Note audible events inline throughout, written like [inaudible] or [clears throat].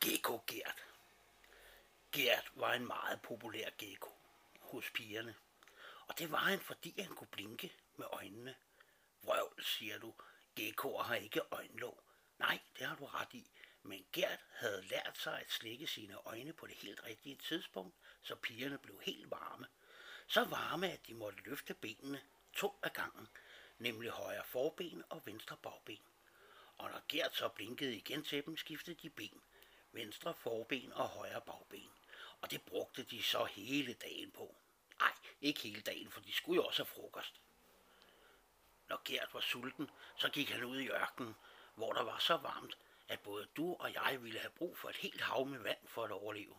Gekko Gert. Gert var en meget populær gekko hos pigerne. Og det var han, fordi han kunne blinke med øjnene. Vrøvl, siger du. Gekkoer har ikke øjenlåg. Nej, det har du ret i. Men Gert havde lært sig at slikke sine øjne på det helt rigtige tidspunkt, så pigerne blev helt varme. Så varme, at de måtte løfte benene to af gangen, nemlig højre forben og venstre bagben. Og når Gert så blinkede igen til dem, skiftede de ben, venstre forben og højre bagben. Og det brugte de så hele dagen på. Nej, ikke hele dagen, for de skulle jo også have frokost. Når Gert var sulten, så gik han ud i ørkenen, hvor der var så varmt, at både du og jeg ville have brug for et helt hav med vand for at overleve.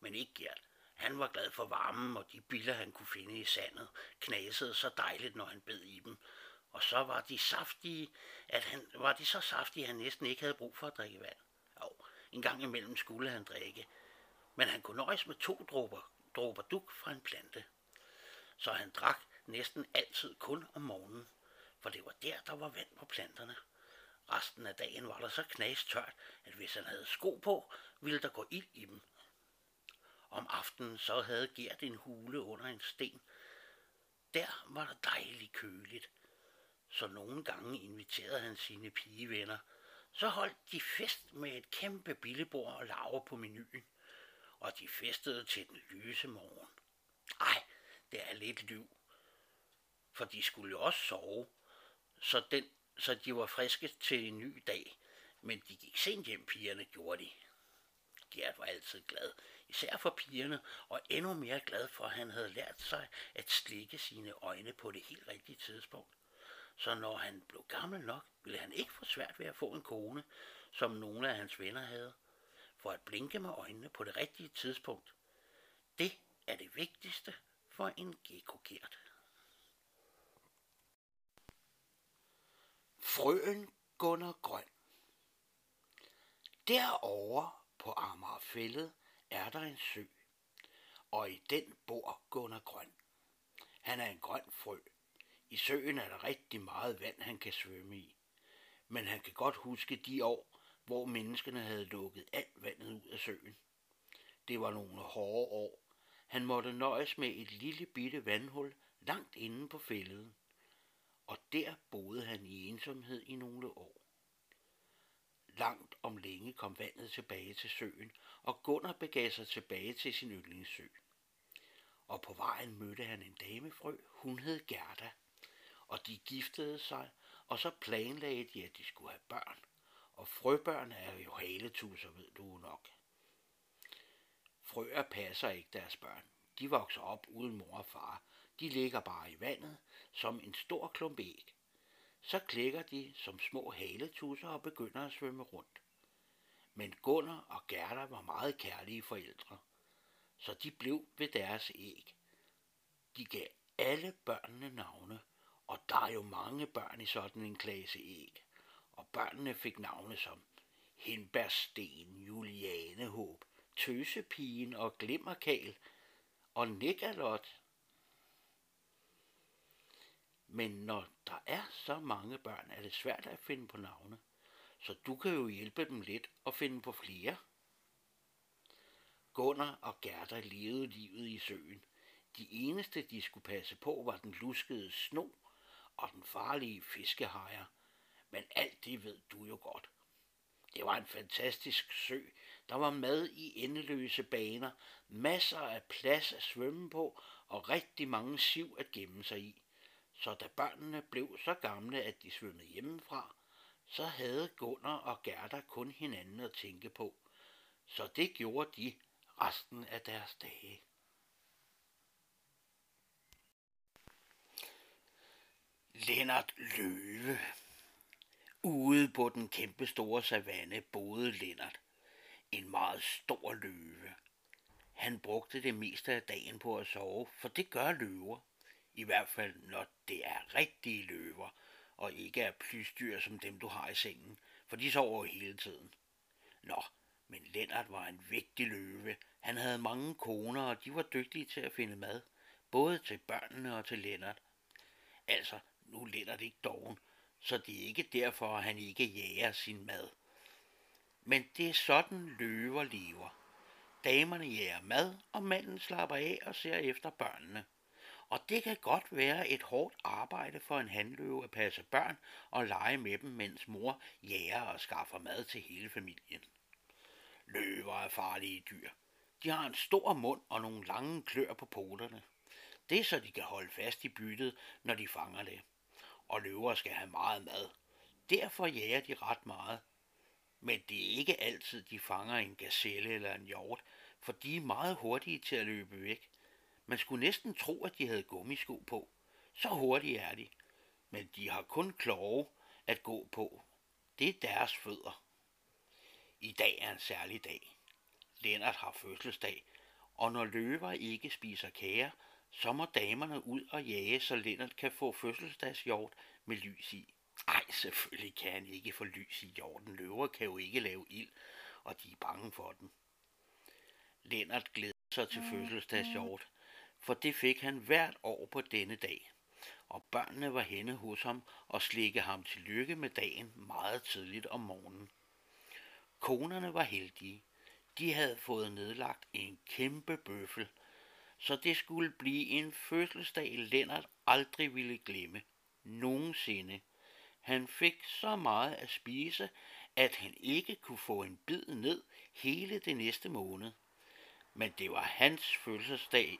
Men ikke Gert. Han var glad for varmen, og de biller, han kunne finde i sandet, knasede så dejligt, når han bed i dem. Og så var de saftige, at han, var de så saftige, at han næsten ikke havde brug for at drikke vand. En gang imellem skulle han drikke, men han kunne nøjes med to dråber, dråber duk fra en plante. Så han drak næsten altid kun om morgenen, for det var der, der var vand på planterne. Resten af dagen var der så knastørt, at hvis han havde sko på, ville der gå ild i dem. Om aftenen så havde Gert en hule under en sten. Der var der dejligt køligt, så nogle gange inviterede han sine pigevenner. Så holdt de fest med et kæmpe billebord og laver på menuen, og de festede til den lyse morgen. Ej, det er lidt liv, for de skulle jo også sove, så, den, så de var friske til en ny dag. Men de gik sent hjem, pigerne gjorde de. Gert var altid glad, især for pigerne, og endnu mere glad for, at han havde lært sig at slikke sine øjne på det helt rigtige tidspunkt. Så når han blev gammel nok, ville han ikke få svært ved at få en kone, som nogle af hans venner havde. For at blinke med øjnene på det rigtige tidspunkt, det er det vigtigste for en gekokert. Frøen Gunnar Grøn Derovre på Amagerfællet er der en sø, og i den bor Gunnar Grøn. Han er en grøn frø. I søen er der rigtig meget vand, han kan svømme i. Men han kan godt huske de år, hvor menneskene havde lukket alt vandet ud af søen. Det var nogle hårde år. Han måtte nøjes med et lille bitte vandhul langt inde på fælden. Og der boede han i ensomhed i nogle år. Langt om længe kom vandet tilbage til søen, og Gunnar begav sig tilbage til sin yndlingssø. Og på vejen mødte han en damefrø, hun hed Gerda, og de giftede sig, og så planlagde de, at de skulle have børn. Og frøbørn er jo haletusser, ved du nok. Frøer passer ikke deres børn. De vokser op uden mor og far. De ligger bare i vandet som en stor klump æg. Så klækker de som små haletusser og begynder at svømme rundt. Men Gunnar og Gerda var meget kærlige forældre, så de blev ved deres æg. De gav alle børnene navne, og der er jo mange børn i sådan en klasse æg. Og børnene fik navne som Hindbærsten, Julianehåb, Tøsepigen og Glimmerkal og Nikalot. Men når der er så mange børn, er det svært at finde på navne. Så du kan jo hjælpe dem lidt og finde på flere. Gunnar og Gerda levede livet i søen. De eneste, de skulle passe på, var den luskede sno og den farlige fiskehajer. Men alt det ved du jo godt. Det var en fantastisk sø. Der var mad i endeløse baner, masser af plads at svømme på og rigtig mange siv at gemme sig i. Så da børnene blev så gamle, at de svømmede hjemmefra, så havde Gunnar og Gerda kun hinanden at tænke på. Så det gjorde de resten af deres dage. Lennart Løve Ude på den kæmpe store savanne boede Lennart. En meget stor løve. Han brugte det meste af dagen på at sove, for det gør løver. I hvert fald, når det er rigtige løver, og ikke er plysdyr som dem, du har i sengen, for de sover hele tiden. Nå, men Lennart var en vigtig løve. Han havde mange koner, og de var dygtige til at finde mad, både til børnene og til Lennart. Altså, nu er det ikke doven, så det er ikke derfor, at han ikke jager sin mad. Men det er sådan løver lever. Damerne jager mad, og manden slapper af og ser efter børnene. Og det kan godt være et hårdt arbejde for en handløve at passe børn og lege med dem, mens mor jager og skaffer mad til hele familien. Løver er farlige dyr. De har en stor mund og nogle lange klør på poterne. Det er så de kan holde fast i byttet, når de fanger det. Og løver skal have meget mad. Derfor jager de ret meget. Men det er ikke altid, de fanger en gazelle eller en hjort, for de er meget hurtige til at løbe væk. Man skulle næsten tro, at de havde gummisko på. Så hurtige er de. Men de har kun kloge at gå på. Det er deres fødder. I dag er en særlig dag. Lennart har fødselsdag, og når løver ikke spiser kager, så må damerne ud og jage, så Lennart kan få fødselsdagshjort med lys i. Ej, selvfølgelig kan han ikke få lys i hjorten. Løver kan jo ikke lave ild, og de er bange for den. Lennart glæder sig til fødselsdagshjort, for det fik han hvert år på denne dag. Og børnene var henne hos ham og slikke ham til lykke med dagen meget tidligt om morgenen. Konerne var heldige. De havde fået nedlagt en kæmpe bøffel, så det skulle blive en fødselsdag, Lennart aldrig ville glemme. Nogensinde. Han fik så meget at spise, at han ikke kunne få en bid ned hele det næste måned. Men det var hans fødselsdag,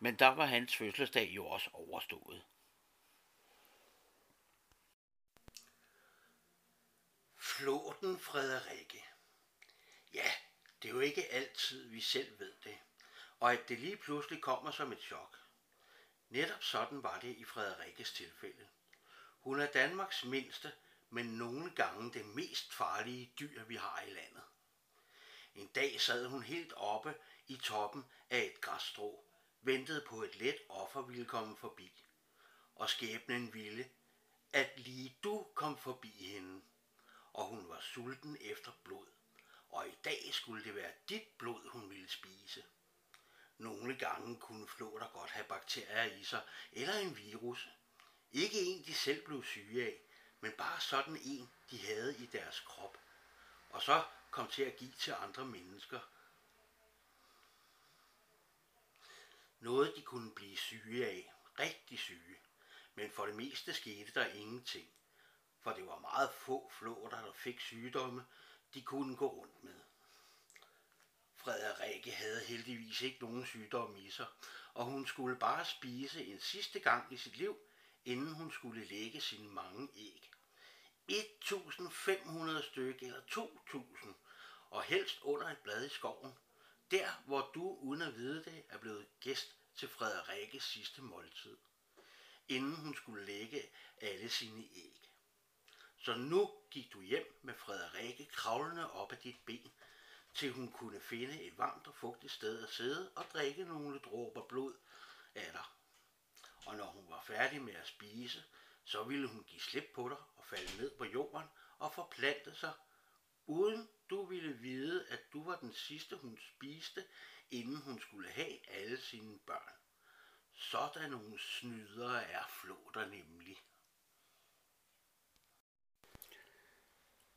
men der var hans fødselsdag jo også overstået. Flåten Frederikke. Ja, det er jo ikke altid, vi selv ved det, og at det lige pludselig kommer som et chok. Netop sådan var det i Frederikkes tilfælde. Hun er Danmarks mindste, men nogle gange det mest farlige dyr, vi har i landet. En dag sad hun helt oppe i toppen af et græsstrå, ventede på et let offer ville komme forbi. Og skæbnen ville, at lige du kom forbi hende. Og hun var sulten efter blod. Og i dag skulle det være dit blod, hun ville spise. Nogle gange kunne flåter godt have bakterier i sig, eller en virus. Ikke en, de selv blev syge af, men bare sådan en, de havde i deres krop. Og så kom til at give til andre mennesker. Noget, de kunne blive syge af. Rigtig syge. Men for det meste skete der ingenting. For det var meget få flåter, der fik sygdomme, de kunne gå rundt med. Frederikke havde heldigvis ikke nogen sygdom i sig, og hun skulle bare spise en sidste gang i sit liv, inden hun skulle lægge sine mange æg. 1500 stykker eller 2000, og helst under et blad i skoven, der hvor du uden at vide det er blevet gæst til Frederikkes sidste måltid, inden hun skulle lægge alle sine æg. Så nu gik du hjem med Frederikke kravlende op ad dit ben, til hun kunne finde et varmt og fugtigt sted at sidde og drikke nogle dråber blod af dig. Og når hun var færdig med at spise, så ville hun give slip på dig og falde ned på jorden og forplante sig, uden du ville vide, at du var den sidste, hun spiste, inden hun skulle have alle sine børn. Sådan nogle snydere er flåter nemlig.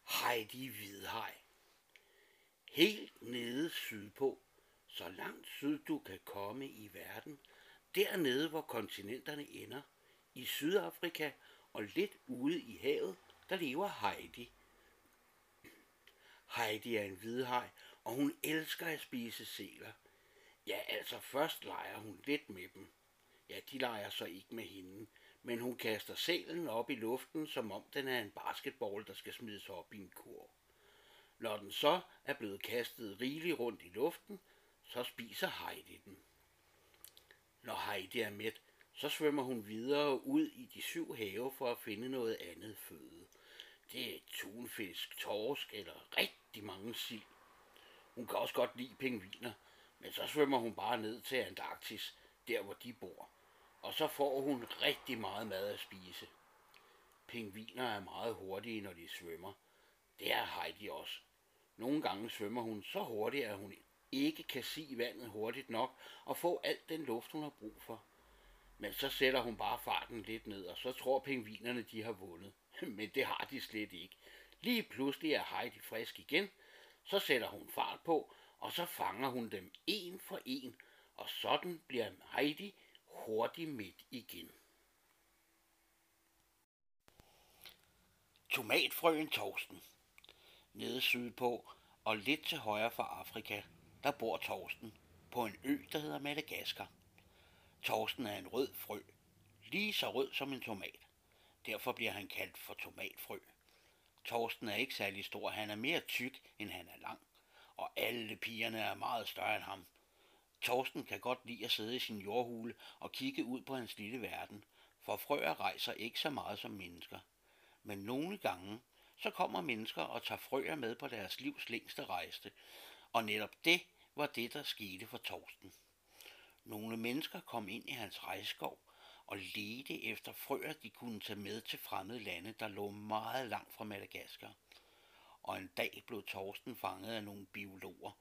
Hej, Heidi Hvidhej Helt nede sydpå, så langt syd du kan komme i verden, dernede hvor kontinenterne ender, i Sydafrika og lidt ude i havet, der lever Heidi. Heidi er en hvidhaj, og hun elsker at spise sæler. Ja, altså først leger hun lidt med dem. Ja, de leger så ikke med hende, men hun kaster sælen op i luften, som om den er en basketball, der skal smides op i en kurv. Når den så er blevet kastet rigeligt rundt i luften, så spiser Heidi den. Når Heidi er mæt, så svømmer hun videre ud i de syv have for at finde noget andet føde. Det er tunfisk, torsk eller rigtig mange sild. Hun kan også godt lide pingviner, men så svømmer hun bare ned til Antarktis, der hvor de bor. Og så får hun rigtig meget mad at spise. Pingviner er meget hurtige, når de svømmer. Det er Heidi også. Nogle gange svømmer hun så hurtigt, at hun ikke kan se vandet hurtigt nok og få alt den luft, hun har brug for. Men så sætter hun bare farten lidt ned, og så tror pingvinerne, de har vundet. [laughs] Men det har de slet ikke. Lige pludselig er Heidi frisk igen, Så sætter hun fart på, og så fanger hun dem en for en, og sådan bliver Heidi hurtigt midt igen. Tomatfrøen Torsten. Nede sydpå og lidt til højre for Afrika, der bor Torsten på en ø, der hedder Madagaskar. Torsten er en rød frø, lige så rød som en tomat. Derfor bliver han kaldt for tomatfrø. Torsten er ikke særlig stor, han er mere tyk, end han er lang, og alle pigerne er meget større end ham. Torsten kan godt lide at sidde i sin jordhule og kigge ud på hans lille verden, for frøer rejser ikke så meget som mennesker. Men nogle gange, så kommer mennesker og tager frøer med på deres livs længste rejse, og netop det var det, der skete for Torsten. Nogle mennesker kom ind i hans rejskov og ledte efter frøer, de kunne tage med til fremmede lande, der lå meget langt fra Madagaskar. Og en dag blev Torsten fanget af nogle biologer,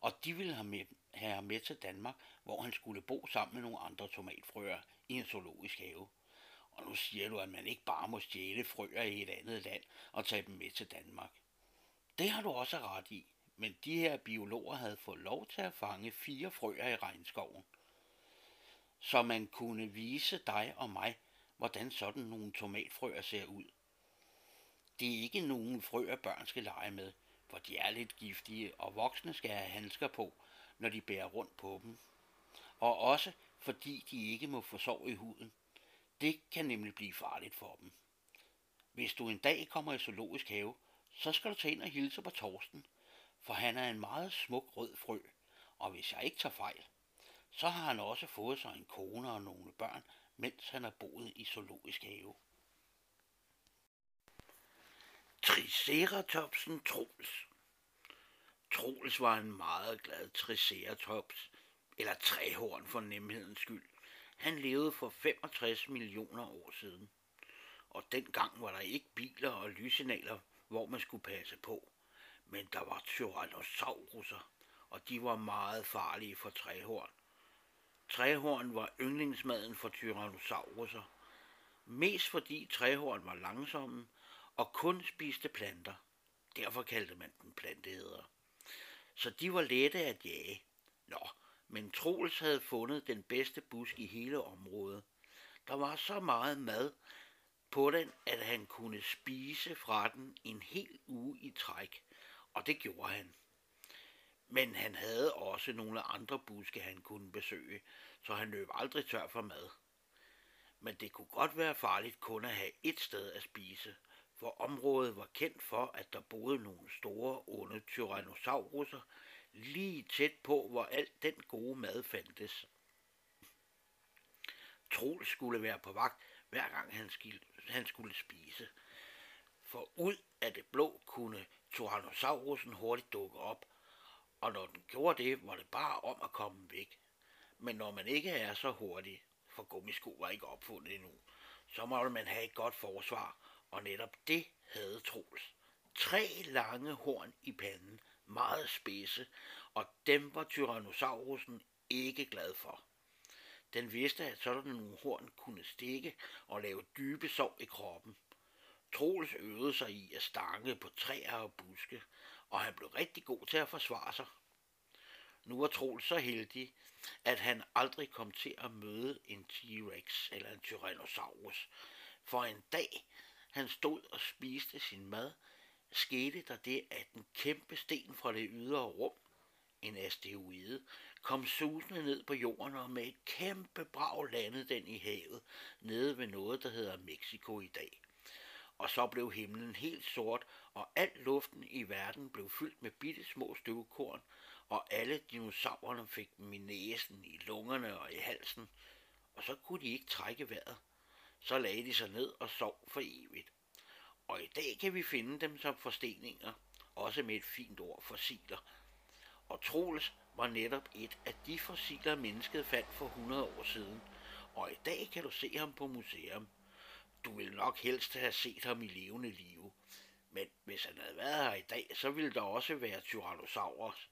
og de ville have, med, have ham med til Danmark, hvor han skulle bo sammen med nogle andre tomatfrøer i en zoologisk have. Og nu siger du, at man ikke bare må stjæle frøer i et andet land og tage dem med til Danmark. Det har du også ret i, men de her biologer havde fået lov til at fange fire frøer i regnskoven. Så man kunne vise dig og mig, hvordan sådan nogle tomatfrøer ser ud. Det er ikke nogen frøer, børn skal lege med, for de er lidt giftige, og voksne skal have handsker på, når de bærer rundt på dem. Og også fordi de ikke må få sår i huden. Det kan nemlig blive farligt for dem. Hvis du en dag kommer i zoologisk have, så skal du tage ind og hilse på Torsten, for han er en meget smuk rød frø, og hvis jeg ikke tager fejl, så har han også fået sig en kone og nogle børn, mens han har boet i zoologisk have. Triceratopsen Troels Troels var en meget glad triceratops, eller træhorn for nemhedens skyld. Han levede for 65 millioner år siden. Og dengang var der ikke biler og lyssignaler, hvor man skulle passe på. Men der var tyrannosauruser, og de var meget farlige for træhorn. Træhorn var yndlingsmaden for tyrannosauruser. Mest fordi træhorn var langsomme og kun spiste planter. Derfor kaldte man dem planteædere. Så de var lette at jage. Nå, Troels havde fundet den bedste busk i hele området. Der var så meget mad på den, at han kunne spise fra den en hel uge i træk, og det gjorde han. Men han havde også nogle andre buske, han kunne besøge, så han løb aldrig tør for mad. Men det kunne godt være farligt kun at have et sted at spise, for området var kendt for, at der boede nogle store, onde tyrannosauruser, lige tæt på, hvor alt den gode mad fandtes. Troels skulle være på vagt, hver gang han, han skulle spise. For ud af det blå kunne Tyrannosaurusen hurtigt dukke op, og når den gjorde det, var det bare om at komme væk. Men når man ikke er så hurtig, for gummisko var ikke opfundet endnu, så må man have et godt forsvar, og netop det havde Troels. Tre lange horn i panden, meget spidse, og dem var Tyrannosaurusen ikke glad for. Den vidste, at sådan nogle horn kunne stikke og lave dybe sår i kroppen. Troels øvede sig i at stange på træer og buske, og han blev rigtig god til at forsvare sig. Nu var Troels så heldig, at han aldrig kom til at møde en T-Rex eller en Tyrannosaurus. For en dag, han stod og spiste sin mad, skete der det, at en kæmpe sten fra det ydre rum, en asteroide, kom susende ned på jorden og med et kæmpe brag landede den i havet, nede ved noget, der hedder Mexico i dag. Og så blev himlen helt sort, og al luften i verden blev fyldt med bitte små støvkorn, og alle dinosaurerne fik dem i næsen, i lungerne og i halsen, og så kunne de ikke trække vejret. Så lagde de sig ned og sov for evigt. Og i dag kan vi finde dem som forsteninger, også med et fint ord fossiler. Og Troels var netop et af de fossiler, mennesket fandt for 100 år siden, og i dag kan du se ham på museum. Du vil nok helst have set ham i levende live. Men hvis han havde været her i dag, så ville der også være tyrannosaurus,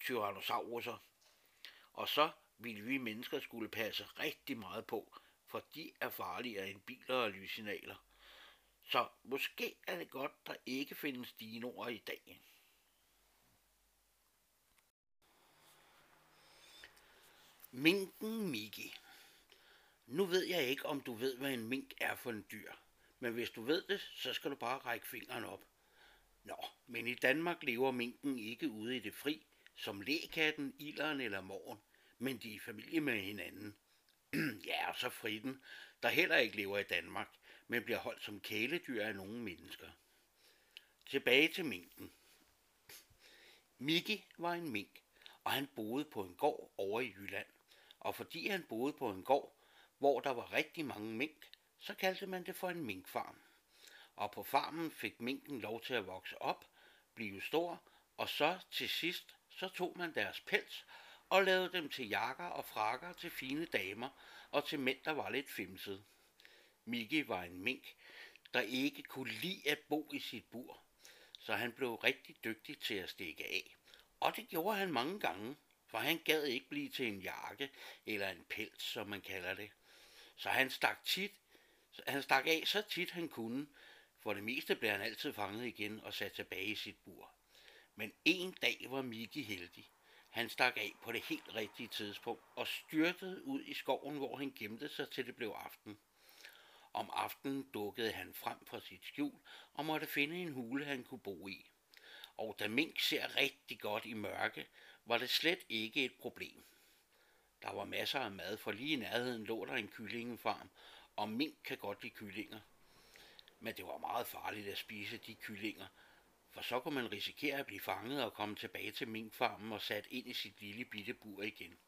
tyrannosauruser. Og så ville vi mennesker skulle passe rigtig meget på, for de er farligere end biler og lyssignaler. Så måske er det godt, der ikke findes dinoer i dag. Minken Miki. Nu ved jeg ikke, om du ved, hvad en mink er for en dyr. Men hvis du ved det, så skal du bare række fingeren op. Nå, men i Danmark lever minken ikke ude i det fri, som lækatten, illeren eller morgen, men de er i familie med hinanden. [clears throat] ja, og så friden, der heller ikke lever i Danmark – men bliver holdt som kæledyr af nogle mennesker. Tilbage til minken. Miki var en mink, og han boede på en gård over i Jylland. Og fordi han boede på en gård, hvor der var rigtig mange mink, så kaldte man det for en minkfarm. Og på farmen fik minken lov til at vokse op, blive stor, og så til sidst, så tog man deres pels og lavede dem til jakker og frakker til fine damer og til mænd, der var lidt fimsede. Mickey var en mink, der ikke kunne lide at bo i sit bur, så han blev rigtig dygtig til at stikke af. Og det gjorde han mange gange, for han gad ikke blive til en jakke eller en pels, som man kalder det. Så han stak, tit, han stak af så tit han kunne. For det meste blev han altid fanget igen og sat tilbage i sit bur. Men en dag var Miki heldig. Han stak af på det helt rigtige tidspunkt og styrtede ud i skoven, hvor han gemte sig til det blev aften. Om aftenen dukkede han frem fra sit skjul og måtte finde en hule, han kunne bo i. Og da mink ser rigtig godt i mørke, var det slet ikke et problem. Der var masser af mad, for lige i nærheden lå der en kyllingefarm, og mink kan godt lide kyllinger. Men det var meget farligt at spise de kyllinger, for så kunne man risikere at blive fanget og komme tilbage til minkfarmen og sat ind i sit lille bitte bur igen.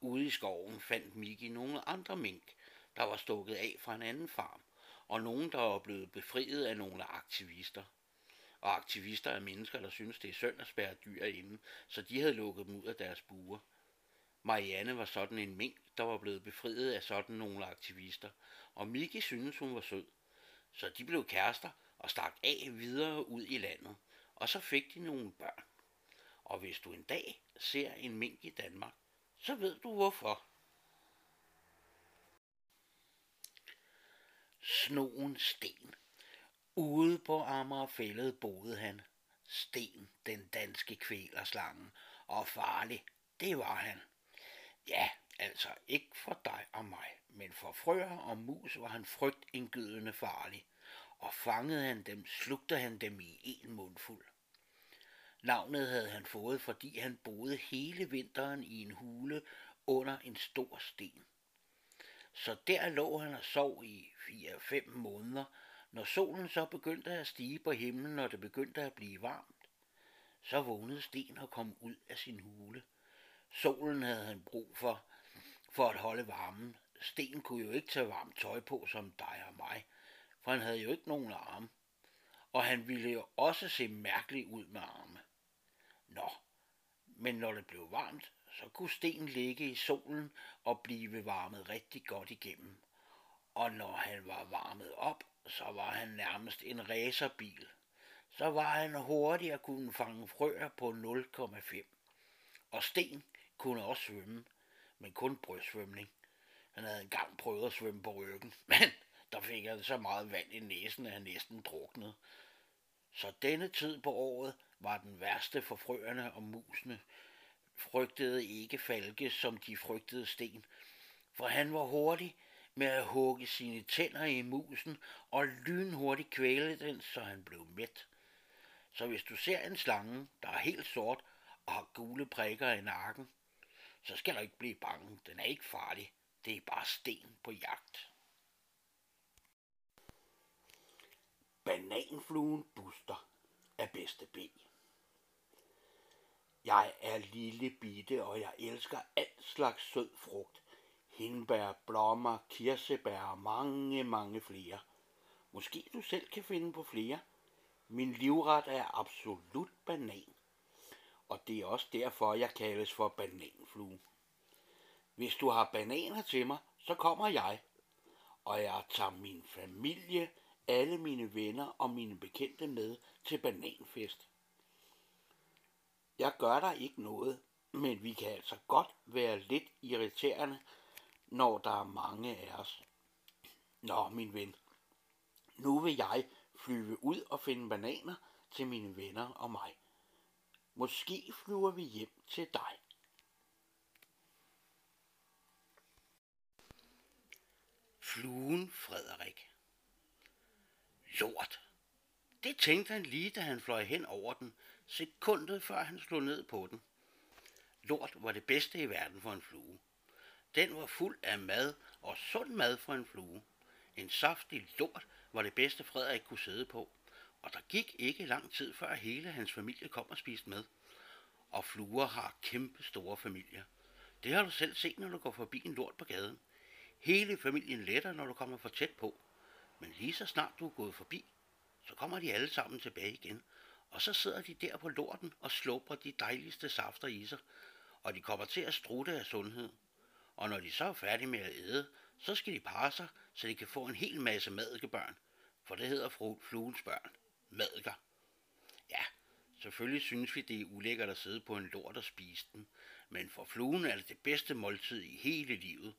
Ude i skoven fandt Miki nogle andre mink, der var stukket af fra en anden farm, og nogen, der var blevet befriet af nogle aktivister. Og aktivister er mennesker, der synes, det er synd at spærre dyr inde, så de havde lukket dem ud af deres buer. Marianne var sådan en mink, der var blevet befriet af sådan nogle aktivister, og Miki synes, hun var sød. Så de blev kærester og stak af videre ud i landet, og så fik de nogle børn. Og hvis du en dag ser en mink i Danmark, så ved du hvorfor. Snoen Sten. Ude på Amagerfællet boede han. Sten, den danske kvælerslange, og farlig, det var han. Ja, altså ikke for dig og mig, men for frøer og mus var han frygtindgydende farlig, og fangede han dem, slugte han dem i en mundfuld. Navnet havde han fået, fordi han boede hele vinteren i en hule under en stor sten. Så der lå han og sov i fire-fem måneder, når solen så begyndte at stige på himlen, og det begyndte at blive varmt. Så vågnede Sten og kom ud af sin hule. Solen havde han brug for, for at holde varmen. Sten kunne jo ikke tage varmt tøj på som dig og mig, for han havde jo ikke nogen arme. Og han ville jo også se mærkelig ud med arme. Nå, men når det blev varmt, så kunne Sten ligge i solen og blive varmet rigtig godt igennem. Og når han var varmet op, så var han nærmest en racerbil. Så var han hurtig at kunne fange frøer på 0,5. Og Sten kunne også svømme, men kun brystsvømning. Han havde engang prøvet at svømme på ryggen, [laughs] men der fik han så meget vand i næsen, at han næsten druknede. Så denne tid på året var den værste for frøerne og musene. Frygtede ikke falke, som de frygtede sten, for han var hurtig med at hugge sine tænder i musen og lynhurtigt kvæle den, så han blev mæt. Så hvis du ser en slange, der er helt sort og har gule prikker i nakken, så skal du ikke blive bange. Den er ikke farlig. Det er bare sten på jagt. Bananfluen Buster er bedste ben. Jeg er lille bitte, og jeg elsker alt slags sød frugt. Hindbær, blommer, kirsebær og mange, mange flere. Måske du selv kan finde på flere. Min livret er absolut banan. Og det er også derfor, jeg kaldes for bananflue. Hvis du har bananer til mig, så kommer jeg. Og jeg tager min familie, alle mine venner og mine bekendte med til bananfest. Jeg gør der ikke noget, men vi kan altså godt være lidt irriterende, når der er mange af os. Nå, min ven, nu vil jeg flyve ud og finde bananer til mine venner og mig. Måske flyver vi hjem til dig. Fluen Frederik. Lort. Det tænkte han lige, da han fløj hen over den, sekundet før han slog ned på den. Lort var det bedste i verden for en flue. Den var fuld af mad og sund mad for en flue. En saftig lort var det bedste Frederik kunne sidde på, og der gik ikke lang tid før hele hans familie kom og spiste med. Og fluer har kæmpe store familier. Det har du selv set, når du går forbi en lort på gaden. Hele familien letter, når du kommer for tæt på. Men lige så snart du er gået forbi, så kommer de alle sammen tilbage igen. Og så sidder de der på lorten og slupper de dejligste safter i sig. Og de kommer til at strutte af sundhed. Og når de så er færdige med at æde, så skal de parre sig, så de kan få en hel masse madikebørn. For det hedder fru fluens børn. Madiker. Ja, selvfølgelig synes vi, det er ulækkert at sidde på en lort og spise den. Men for fluen er det det bedste måltid i hele livet.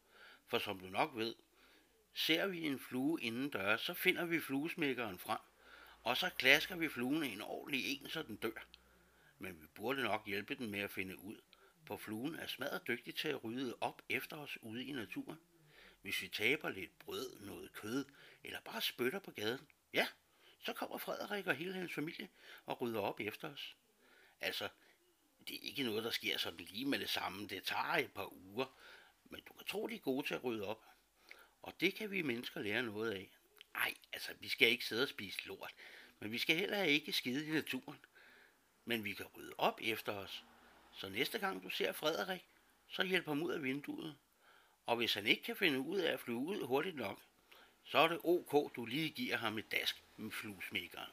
For som du nok ved, ser vi en flue inden døre, så finder vi fluesmækkeren frem. Og så klasker vi fluen en ordentlig en, så den dør. Men vi burde nok hjælpe den med at finde ud, for fluen er smadret dygtig til at rydde op efter os ude i naturen. Hvis vi taber lidt brød, noget kød, eller bare spytter på gaden, ja, så kommer Frederik og hele hans familie og rydder op efter os. Altså, det er ikke noget, der sker sådan lige med det samme. Det tager et par uger, men du kan tro, de er gode til at rydde op. Og det kan vi mennesker lære noget af. Ej, altså, vi skal ikke sidde og spise lort, men vi skal heller ikke skide i naturen. Men vi kan rydde op efter os. Så næste gang du ser Frederik, så hjælp ham ud af vinduet. Og hvis han ikke kan finde ud af at flyve ud hurtigt nok, så er det ok, du lige giver ham et dask med fluesmækkeren.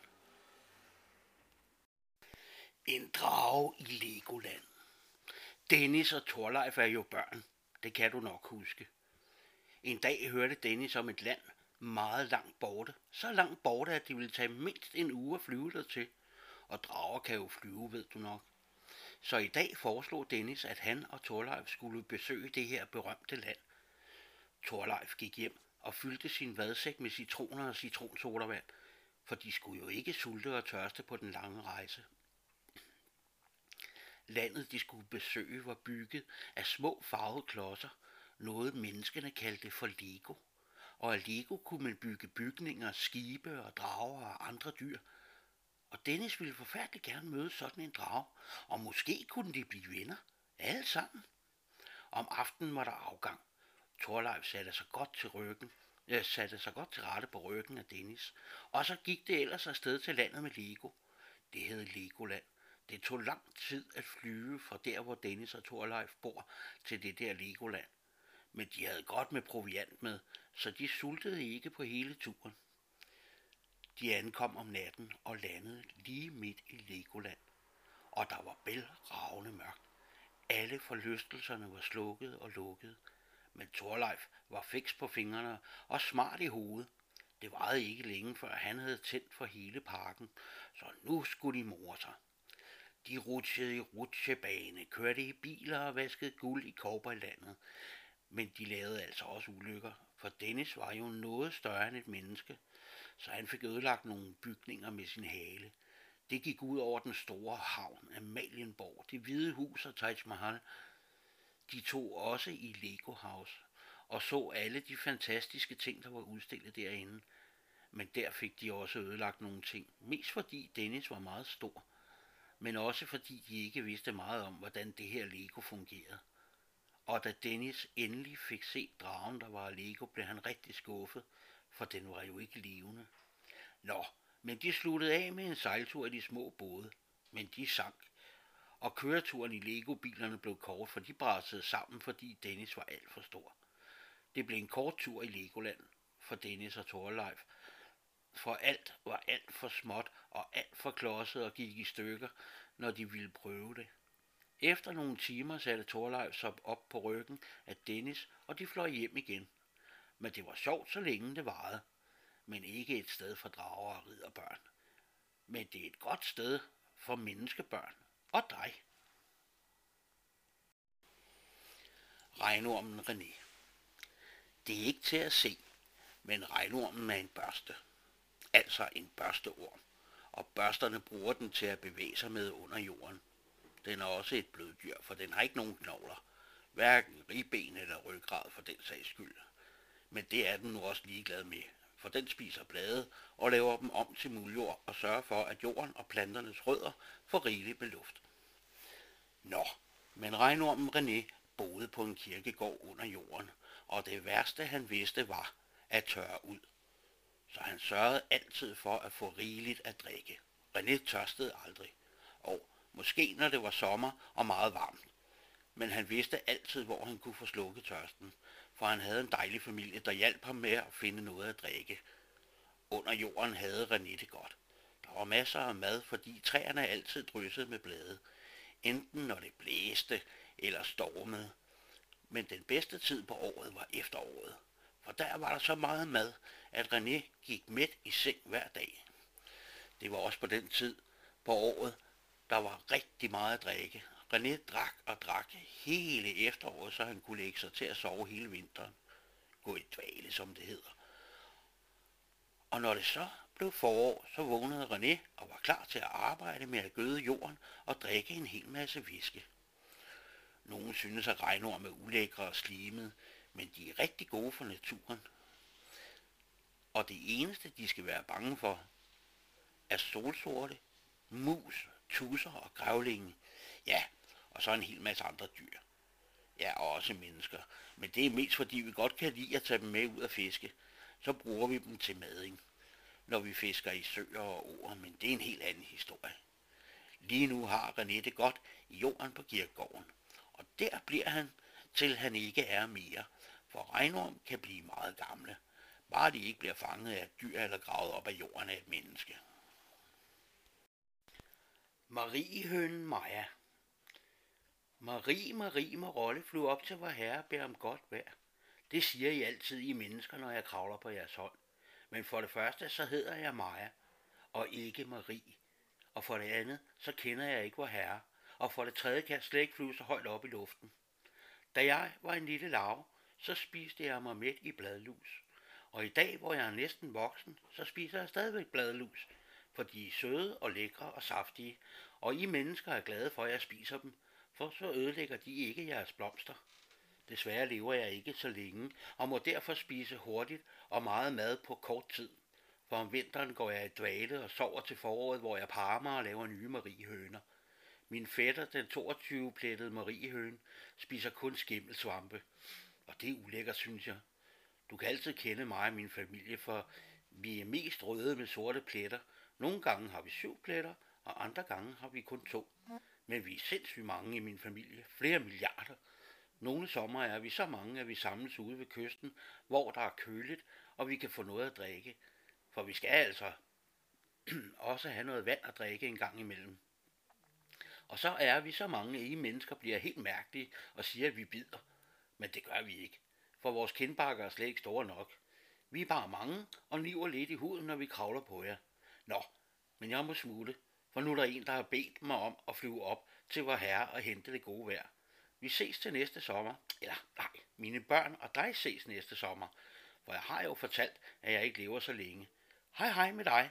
En drage i Legoland. Dennis og Torleif er jo børn. Det kan du nok huske. En dag hørte Dennis om et land meget langt borte. Så langt borte, at det ville tage mindst en uge at flyve der til. Og drager kan jo flyve, ved du nok. Så i dag foreslog Dennis, at han og Torleif skulle besøge det her berømte land. Torleif gik hjem og fyldte sin vadsæk med citroner og citronsodavand, for de skulle jo ikke sulte og tørste på den lange rejse. Landet, de skulle besøge, var bygget af små farvede klodser, noget menneskene kaldte for Lego. Og af Lego kunne man bygge bygninger, skibe og drager og andre dyr. Og Dennis ville forfærdeligt gerne møde sådan en drage, og måske kunne de blive venner, alle sammen. Om aftenen var der afgang. Torleif satte sig godt til ryggen, jeg satte sig godt til rette på ryggen af Dennis, og så gik det ellers afsted til landet med Lego. Det hed Legoland. Det tog lang tid at flyve fra der, hvor Dennis og Torleif bor, til det der Legoland. Men de havde godt med proviant med, så de sultede ikke på hele turen. De ankom om natten og landede lige midt i Legoland. Og der var bælragende mørkt. Alle forlystelserne var slukket og lukket. Men Torleif var fiks på fingrene og smart i hovedet. Det varede ikke længe, før han havde tændt for hele parken, så nu skulle de more sig. De rutsjede i rutsjebane, kørte i biler og vaskede guld i landet. Men de lavede altså også ulykker, for Dennis var jo noget større end et menneske, så han fik ødelagt nogle bygninger med sin hale. Det gik ud over den store havn, Amalienborg, det hvide hus og Taj Mahal. De tog også i Lego House og så alle de fantastiske ting, der var udstillet derinde. Men der fik de også ødelagt nogle ting, mest fordi Dennis var meget stor – men også fordi de ikke vidste meget om, hvordan det her Lego fungerede. Og da Dennis endelig fik set dragen, der var Lego, blev han rigtig skuffet, for den var jo ikke levende. Nå, men de sluttede af med en sejltur i de små både, men de sank. Og køreturen i Lego-bilerne blev kort, for de brassede sammen, fordi Dennis var alt for stor. Det blev en kort tur i Legoland for Dennis og Torleif, for alt var alt for småt og alt for klodset og gik i stykker, når de ville prøve det. Efter nogle timer satte Torleif sig op på ryggen af Dennis, og de fløj hjem igen. Men det var sjovt, så længe det varede. Men ikke et sted for drager og ridderbørn. Men det er et godt sted for menneskebørn og dig. Regnormen René. Det er ikke til at se, men regnormen er en børste altså en børsteorm, og børsterne bruger den til at bevæge sig med under jorden. Den er også et bløddyr, for den har ikke nogen knogler, hverken ribben eller ryggrad for den sags skyld. Men det er den nu også ligeglad med, for den spiser blade og laver dem om til muljord og sørger for, at jorden og planternes rødder får rigeligt med luft. Nå, men regnormen René boede på en kirkegård under jorden, og det værste han vidste var at tørre ud. Så han sørgede altid for at få rigeligt at drikke. René tørstede aldrig, og måske når det var sommer og meget varmt. Men han vidste altid, hvor han kunne få slukket tørsten, for han havde en dejlig familie, der hjalp ham med at finde noget at drikke. Under jorden havde René det godt. Der var masser af mad, fordi træerne altid dryssede med blade, enten når det blæste eller stormede. Men den bedste tid på året var efteråret, for der var der så meget mad, at René gik midt i seng hver dag. Det var også på den tid på året, der var rigtig meget at drikke. René drak og drak hele efteråret, så han kunne lægge sig til at sove hele vinteren. Gå i dvale, som det hedder. Og når det så blev forår, så vågnede René og var klar til at arbejde med at gøde jorden og drikke en hel masse væske. Nogle synes, at regnorm er ulækre og slimede, men de er rigtig gode for naturen. Og det eneste, de skal være bange for, er solsorte, mus, tusser og grævlinge. Ja, og så en hel masse andre dyr. Ja, og også mennesker. Men det er mest fordi vi godt kan lide at tage dem med ud og fiske. Så bruger vi dem til mading, når vi fisker i søer og åer, men det er en helt anden historie. Lige nu har René det godt i jorden på kirkegården, og der bliver han, til han ikke er mere, for regnorm kan blive meget gamle, bare de ikke bliver fanget af et dyr eller gravet op af jorden af et menneske. Mariehønen Maja Marie, Marie med rolle flyver op til vor herre og beder om godt vejr. Det siger I altid, I mennesker, når jeg kravler på jeres hånd. Men for det første, så hedder jeg Maja, og ikke Marie. Og for det andet, så kender jeg ikke vor herre. Og for det tredje kan jeg slet ikke flyve så højt op i luften. Da jeg var en lille lav, så spiste jeg mig midt i bladlus. Og i dag, hvor jeg er næsten voksen, så spiser jeg stadigvæk bladlus, for de er søde og lækre og saftige, og I mennesker er glade for, at jeg spiser dem, for så ødelægger de ikke jeres blomster. Desværre lever jeg ikke så længe, og må derfor spise hurtigt og meget mad på kort tid. For om vinteren går jeg i dvale og sover til foråret, hvor jeg parer mig og laver nye mariehøner. Min fætter, den 22-plettede mariehøn, spiser kun skimmelsvampe. Og det er ulækkert, synes jeg. Du kan altid kende mig og min familie, for vi er mest røde med sorte pletter. Nogle gange har vi syv pletter, og andre gange har vi kun to. Men vi er sindssygt mange i min familie. Flere milliarder. Nogle sommer er vi så mange, at vi samles ude ved kysten, hvor der er køligt, og vi kan få noget at drikke. For vi skal altså [clears throat] også have noget vand at drikke en gang imellem. Og så er vi så mange, at I mennesker bliver helt mærkelige og siger, at vi bider. Men det gør vi ikke, for vores kindbakker er slet ikke store nok. Vi er bare mange og niver lidt i huden, når vi kravler på jer. Nå, men jeg må smule, for nu er der en, der har bedt mig om at flyve op til vor herre og hente det gode vejr. Vi ses til næste sommer. Eller nej, mine børn og dig ses næste sommer. For jeg har jo fortalt, at jeg ikke lever så længe. Hej hej med dig.